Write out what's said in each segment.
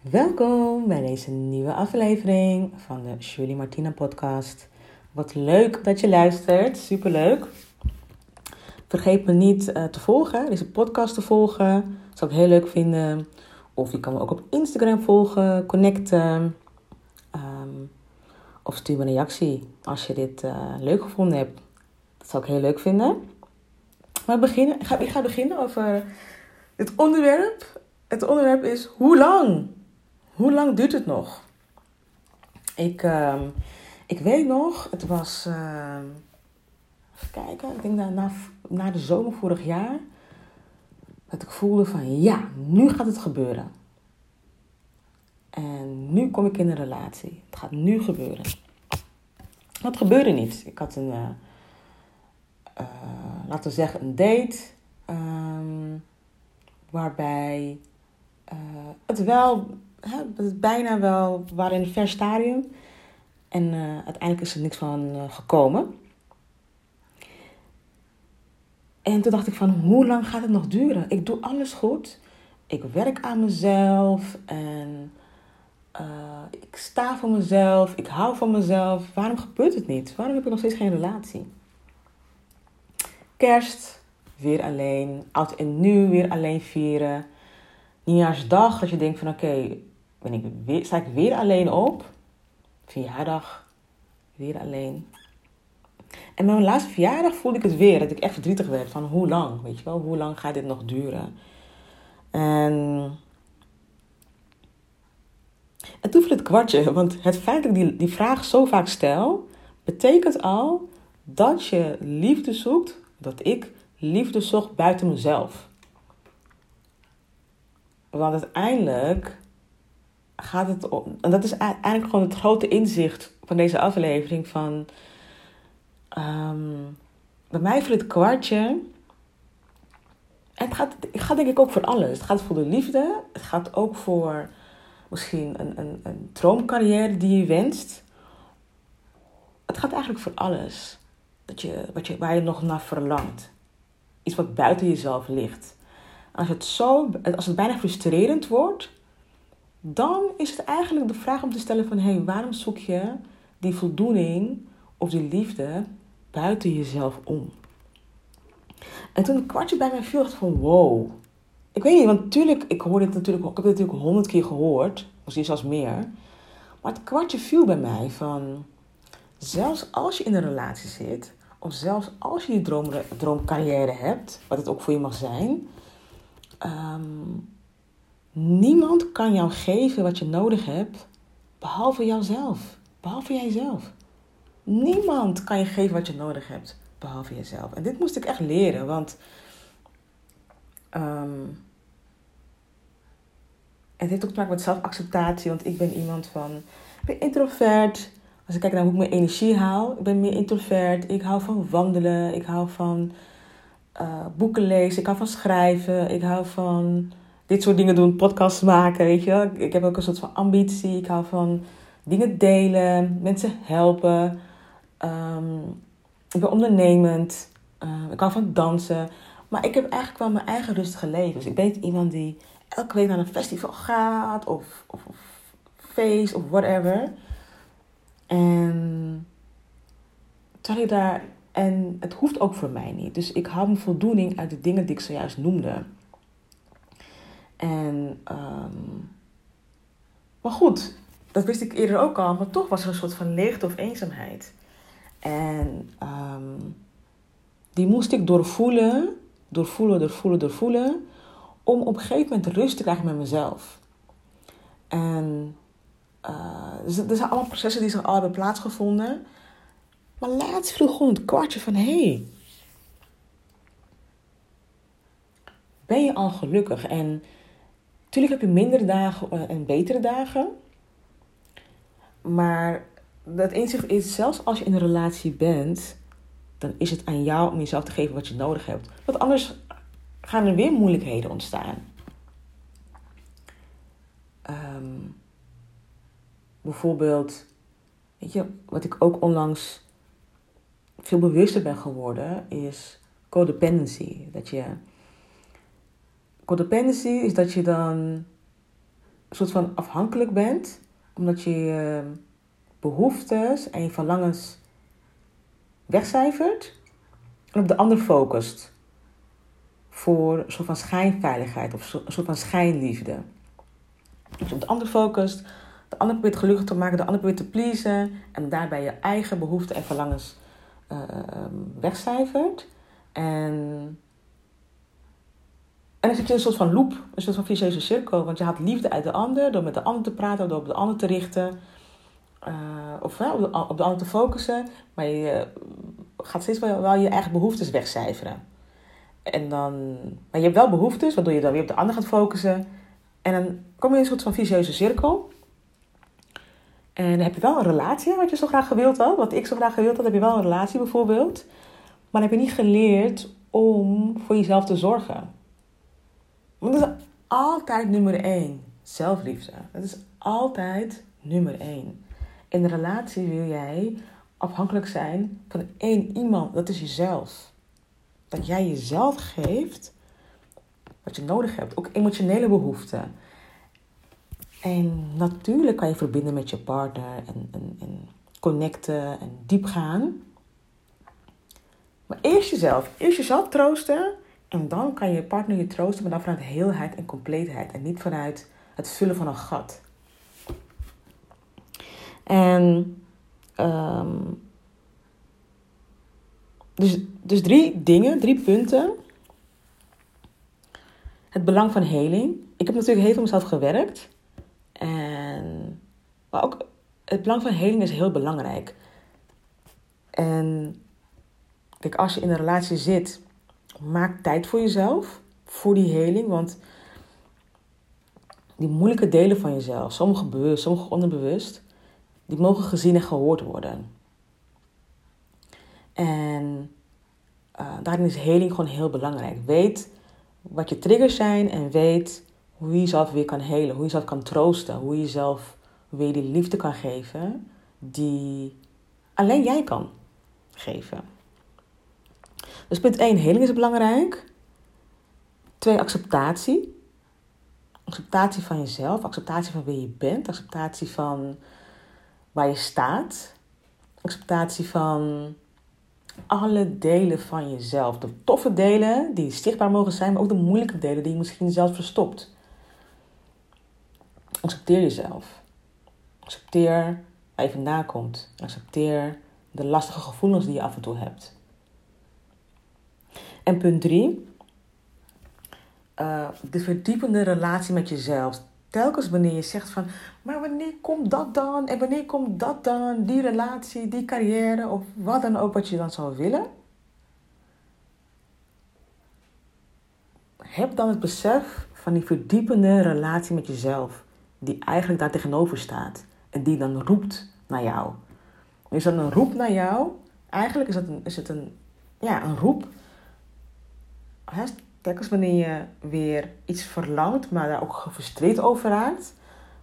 Welkom bij deze nieuwe aflevering van de Julie Martina podcast. Wat leuk dat je luistert, superleuk. Vergeet me niet uh, te volgen, deze podcast te volgen. Dat zou ik heel leuk vinden. Of je kan me ook op Instagram volgen, connecten. Um, of stuur me een reactie als je dit uh, leuk gevonden hebt. Dat zou ik heel leuk vinden. Maar beginnen, ik, ga, beginnen over dit onderwerp. Het onderwerp is hoe lang? Hoe lang duurt het nog? Ik, uh, ik weet nog, het was. Uh, even kijken, ik denk na, na, na de zomer vorig jaar. Dat ik voelde van ja, nu gaat het gebeuren. En nu kom ik in een relatie. Het gaat nu gebeuren. Dat gebeurde niet. Ik had een, uh, uh, laten we zeggen, een date. Um, waarbij uh, het wel, hè, bijna wel, we in een ver stadium. En uiteindelijk is er niks van gekomen. En toen dacht ik van, hoe lang gaat het nog duren? Ik doe alles goed. Ik werk aan mezelf en uh, ik sta voor mezelf. Ik hou van mezelf. Waarom gebeurt het niet? Waarom heb ik nog steeds geen relatie? Kerst, weer alleen. Oud en nu, weer alleen vieren. Nieuwjaarsdag, dat je denkt van oké, ben ik sta ik weer alleen op? Verjaardag, weer alleen. En mijn laatste verjaardag voelde ik het weer. Dat ik echt verdrietig werd van hoe lang, weet je wel. Hoe lang gaat dit nog duren? En, en toen viel het kwartje. Want het feit dat ik die, die vraag zo vaak stel... betekent al dat je liefde zoekt... dat ik liefde zocht buiten mezelf. Want uiteindelijk gaat het om... En dat is eigenlijk gewoon het grote inzicht van deze aflevering van Um, bij mij viel het kwartje. Het gaat, het gaat denk ik ook voor alles. Het gaat voor de liefde. Het gaat ook voor misschien een, een, een droomcarrière die je wenst. Het gaat eigenlijk voor alles. Dat je, wat je, waar je nog naar verlangt. Iets wat buiten jezelf ligt. Als het, zo, als het bijna frustrerend wordt, dan is het eigenlijk de vraag om te stellen van... hé, hey, waarom zoek je die voldoening of die liefde buiten jezelf om. En toen een kwartje bij mij viel, dacht van wow. Ik weet niet, want natuurlijk, ik hoor dit natuurlijk, ik heb het natuurlijk honderd keer gehoord, misschien zelfs meer. Maar het kwartje viel bij mij van, zelfs als je in een relatie zit, of zelfs als je die droom, droomcarrière hebt, wat het ook voor je mag zijn, um, niemand kan jou geven wat je nodig hebt, behalve jouzelf, behalve jijzelf. Niemand kan je geven wat je nodig hebt, behalve jezelf. En dit moest ik echt leren, want. Um, het heeft ook te maken met zelfacceptatie, want ik ben iemand van. Ik ben introvert. Als ik kijk naar hoe ik mijn energie haal, ik ben meer introvert. Ik hou van wandelen, ik hou van uh, boeken lezen, ik hou van schrijven, ik hou van dit soort dingen doen, podcasts maken, weet je Ik heb ook een soort van ambitie, ik hou van dingen delen, mensen helpen. Um, ik ben ondernemend. Uh, ik hou van dansen. Maar ik heb eigenlijk wel mijn eigen rustige leven. Dus ik ben iemand die elke week naar een festival gaat. Of, of, feest of whatever. En terwijl je daar... En het hoeft ook voor mij niet. Dus ik haal mijn voldoening uit de dingen die ik zojuist noemde. En... Um, maar goed, dat wist ik eerder ook al. Maar toch was er een soort van leegte of eenzaamheid. En um, die moest ik doorvoelen, doorvoelen, doorvoelen, doorvoelen, om op een gegeven moment rust te krijgen met mezelf. En uh, dus er zijn allemaal processen die zich al hebben plaatsgevonden. Maar laatst vroeg gewoon het kwartje van, hé, hey, ben je al gelukkig? En natuurlijk heb je minder dagen eh, en betere dagen. Maar dat inzicht is, zelfs als je in een relatie bent, dan is het aan jou om jezelf te geven wat je nodig hebt. Want anders gaan er weer moeilijkheden ontstaan. Um, bijvoorbeeld, weet je, wat ik ook onlangs veel bewuster ben geworden, is codependency. Dat je. Codependency is dat je dan soort van afhankelijk bent, omdat je je behoeftes en je verlangens wegcijfert en op de ander focust. Voor een soort van schijnveiligheid of een soort van schijnliefde. Je op de ander focust, de ander probeert gelukkig te maken, de ander probeert te pleasen en daarbij je eigen behoeften en verlangens uh, wegcijfert. En en dan zit je een soort van loop, een soort van vicieuze cirkel. Want je haalt liefde uit de ander door met de ander te praten, door op de ander te richten. Uh, of op, de, ander te focussen. Maar je gaat steeds wel, wel je eigen behoeftes wegcijferen. En dan, maar je hebt wel behoeftes, waardoor je dan weer op de ander gaat focussen. En dan kom je in een soort van vicieuze cirkel. En dan heb je wel een relatie, wat je zo graag gewild had. Wat ik zo graag gewild had, heb je wel een relatie bijvoorbeeld. Maar dan heb je niet geleerd om voor jezelf te zorgen. Want dat is altijd nummer één. Zelfliefde. Dat is altijd nummer één. In een relatie wil jij afhankelijk zijn van één iemand. Dat is jezelf. Dat jij jezelf geeft wat je nodig hebt. Ook emotionele behoeften. En natuurlijk kan je verbinden met je partner en, en, en connecten en diep gaan. Maar eerst jezelf. Eerst jezelf troosten. En dan kan je partner je troosten, maar dan vanuit heelheid en compleetheid. En niet vanuit het vullen van een gat. En um, dus, dus drie dingen, drie punten. Het belang van heling. Ik heb natuurlijk heel veel mezelf gewerkt. En, maar ook het belang van heling is heel belangrijk. En kijk, als je in een relatie zit, maak tijd voor jezelf, voor die heling. Want die moeilijke delen van jezelf, sommige bewust, sommige onderbewust, die mogen gezien en gehoord worden. En uh, daarin is heling gewoon heel belangrijk. Weet wat je triggers zijn en weet hoe je jezelf weer kan helen, hoe je jezelf kan troosten, hoe je jezelf weer die liefde kan geven die alleen jij kan geven. Dus punt 1, heling is belangrijk. 2, acceptatie. Acceptatie van jezelf, acceptatie van wie je bent, acceptatie van waar je staat, acceptatie van alle delen van jezelf. De toffe delen die zichtbaar mogen zijn, maar ook de moeilijke delen die je misschien zelf verstopt. Accepteer jezelf. Accepteer waar je vandaan komt. Accepteer de lastige gevoelens die je af en toe hebt. En punt drie, uh, de verdiepende relatie met jezelf. Telkens wanneer je zegt van, maar wanneer komt dat dan? En wanneer komt dat dan? Die relatie, die carrière of wat dan ook wat je dan zou willen. Heb dan het besef van die verdiepende relatie met jezelf. Die eigenlijk daar tegenover staat. En die dan roept naar jou. Is dat een roep naar jou? Eigenlijk is het een, is het een, ja, een roep. Telkens wanneer je weer iets verlangt, maar daar ook gefrustreerd over raakt,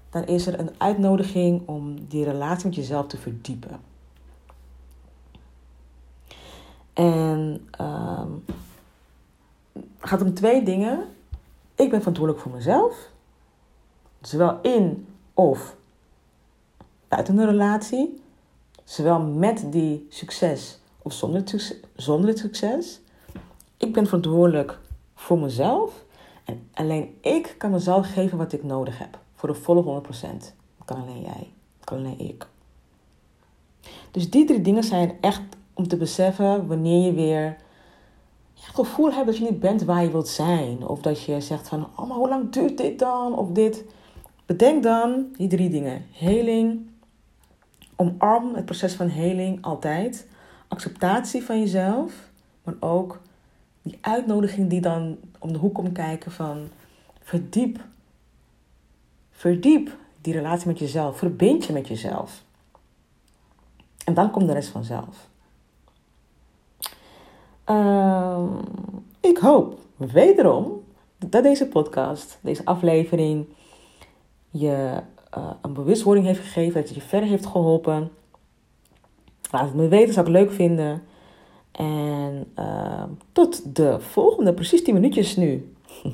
dan is er een uitnodiging om die relatie met jezelf te verdiepen. En het gaat om twee dingen. Ik ben verantwoordelijk voor mezelf, zowel in of buiten een relatie, zowel met die succes of zonder. Zonder het succes. Ik ben verantwoordelijk voor mezelf. En alleen ik kan mezelf geven wat ik nodig heb. Voor de volle 100%. Dat kan alleen jij. Dat kan alleen ik. Dus die drie dingen zijn echt om te beseffen wanneer je weer het gevoel hebt dat je niet bent waar je wilt zijn. Of dat je zegt van, oh maar hoe lang duurt dit dan? Of dit. Bedenk dan die drie dingen. Heling. Omarm het proces van heling altijd. Acceptatie van jezelf. Maar ook die uitnodiging die dan om de hoek komt kijken van verdiep. Verdiep die relatie met jezelf. Verbind je met jezelf. En dan komt de rest vanzelf. Uh, ik hoop wederom dat deze podcast, deze aflevering, je uh, een bewustwording heeft gegeven, dat het je verder heeft geholpen. Laat het me weten, zou ik leuk vinden. En uh, tot de volgende, precies 10 minuutjes nu.